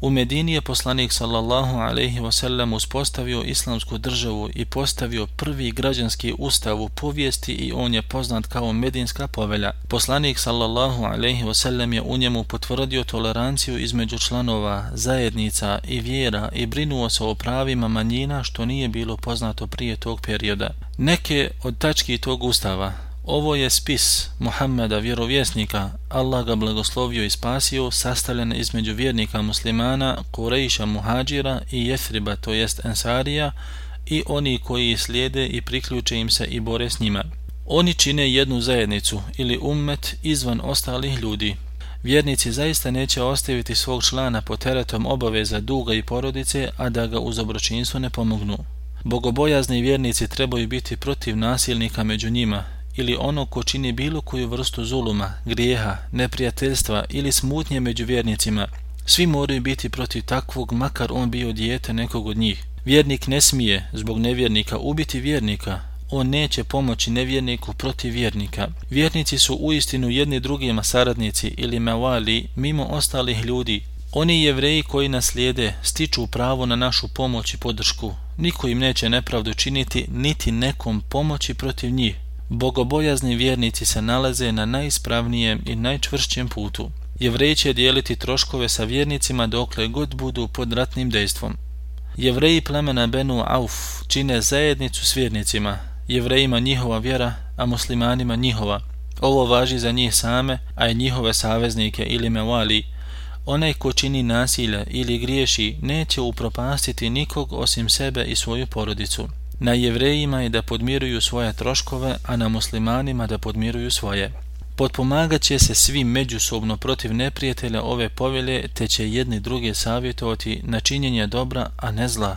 U Medini je poslanik sallallahu alaihi wasallam uspostavio islamsku državu i postavio prvi građanski ustav u povijesti i on je poznat kao Medinska povelja. Poslanik sallallahu alaihi wasallam je u njemu potvrdio toleranciju između članova, zajednica i vjera i brinuo se o pravima manjina što nije bilo poznato prije tog perioda. Neke od tački tog ustava Ovo je spis Muhammeda vjerovjesnika, Allah ga blagoslovio i spasio, sastavljen između vjernika muslimana, Kurejša muhađira i Jethriba, to jest Ensarija, i oni koji slijede i priključe im se i bore s njima. Oni čine jednu zajednicu ili ummet izvan ostalih ljudi. Vjernici zaista neće ostaviti svog člana po teretom obaveza duga i porodice, a da ga uz obročinstvo ne pomognu. Bogobojazni vjernici trebaju biti protiv nasilnika među njima, ili ono ko čini bilo koju vrstu zuluma, grijeha, neprijateljstva ili smutnje među vjernicima, svi moraju biti protiv takvog, makar on bio dijete nekog od njih. Vjernik ne smije, zbog nevjernika, ubiti vjernika, on neće pomoći nevjerniku protiv vjernika. Vjernici su uistinu jedni drugima saradnici ili mevali mimo ostalih ljudi. Oni jevreji koji nas slijede stiču pravo na našu pomoć i podršku. Niko im neće nepravdu činiti, niti nekom pomoći protiv njih. Bogobojazni vjernici se nalaze na najispravnijem i najčvršćem putu. Jevreji će dijeliti troškove sa vjernicima dokle god budu pod ratnim dejstvom. Jevreji plemena Benu Auf čine zajednicu s vjernicima, jevrejima njihova vjera, a muslimanima njihova. Ovo važi za njih same, a i njihove saveznike ili mevali. Onaj ko čini nasilje ili griješi neće upropastiti nikog osim sebe i svoju porodicu. Na jevrejima je da podmiruju svoje troškove, a na muslimanima da podmiruju svoje. Potpomagat će se svi međusobno protiv neprijatelja ove povelje, te će jedni druge savjetovati na činjenje dobra, a ne zla.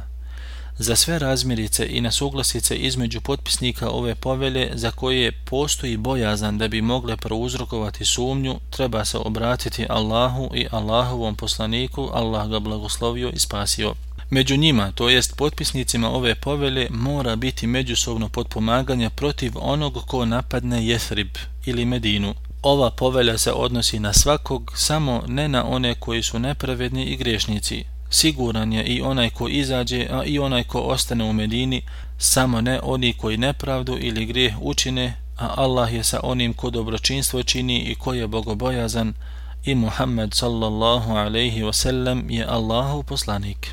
Za sve razmirice i nasuglasice između potpisnika ove povelje, za koje postoji bojazan da bi mogle prouzrokovati sumnju, treba se obratiti Allahu i Allahovom poslaniku, Allah ga blagoslovio i spasio. Među njima, to jest potpisnicima ove povelje, mora biti međusobno potpomaganje protiv onog ko napadne Jesrib ili Medinu. Ova povelja se odnosi na svakog, samo ne na one koji su nepravedni i grešnici. Siguran je i onaj ko izađe, a i onaj ko ostane u Medini, samo ne oni koji nepravdu ili grijeh učine, a Allah je sa onim ko dobročinstvo čini i ko je bogobojazan, i Muhammed sallallahu alaihi wasallam je Allahu poslanik.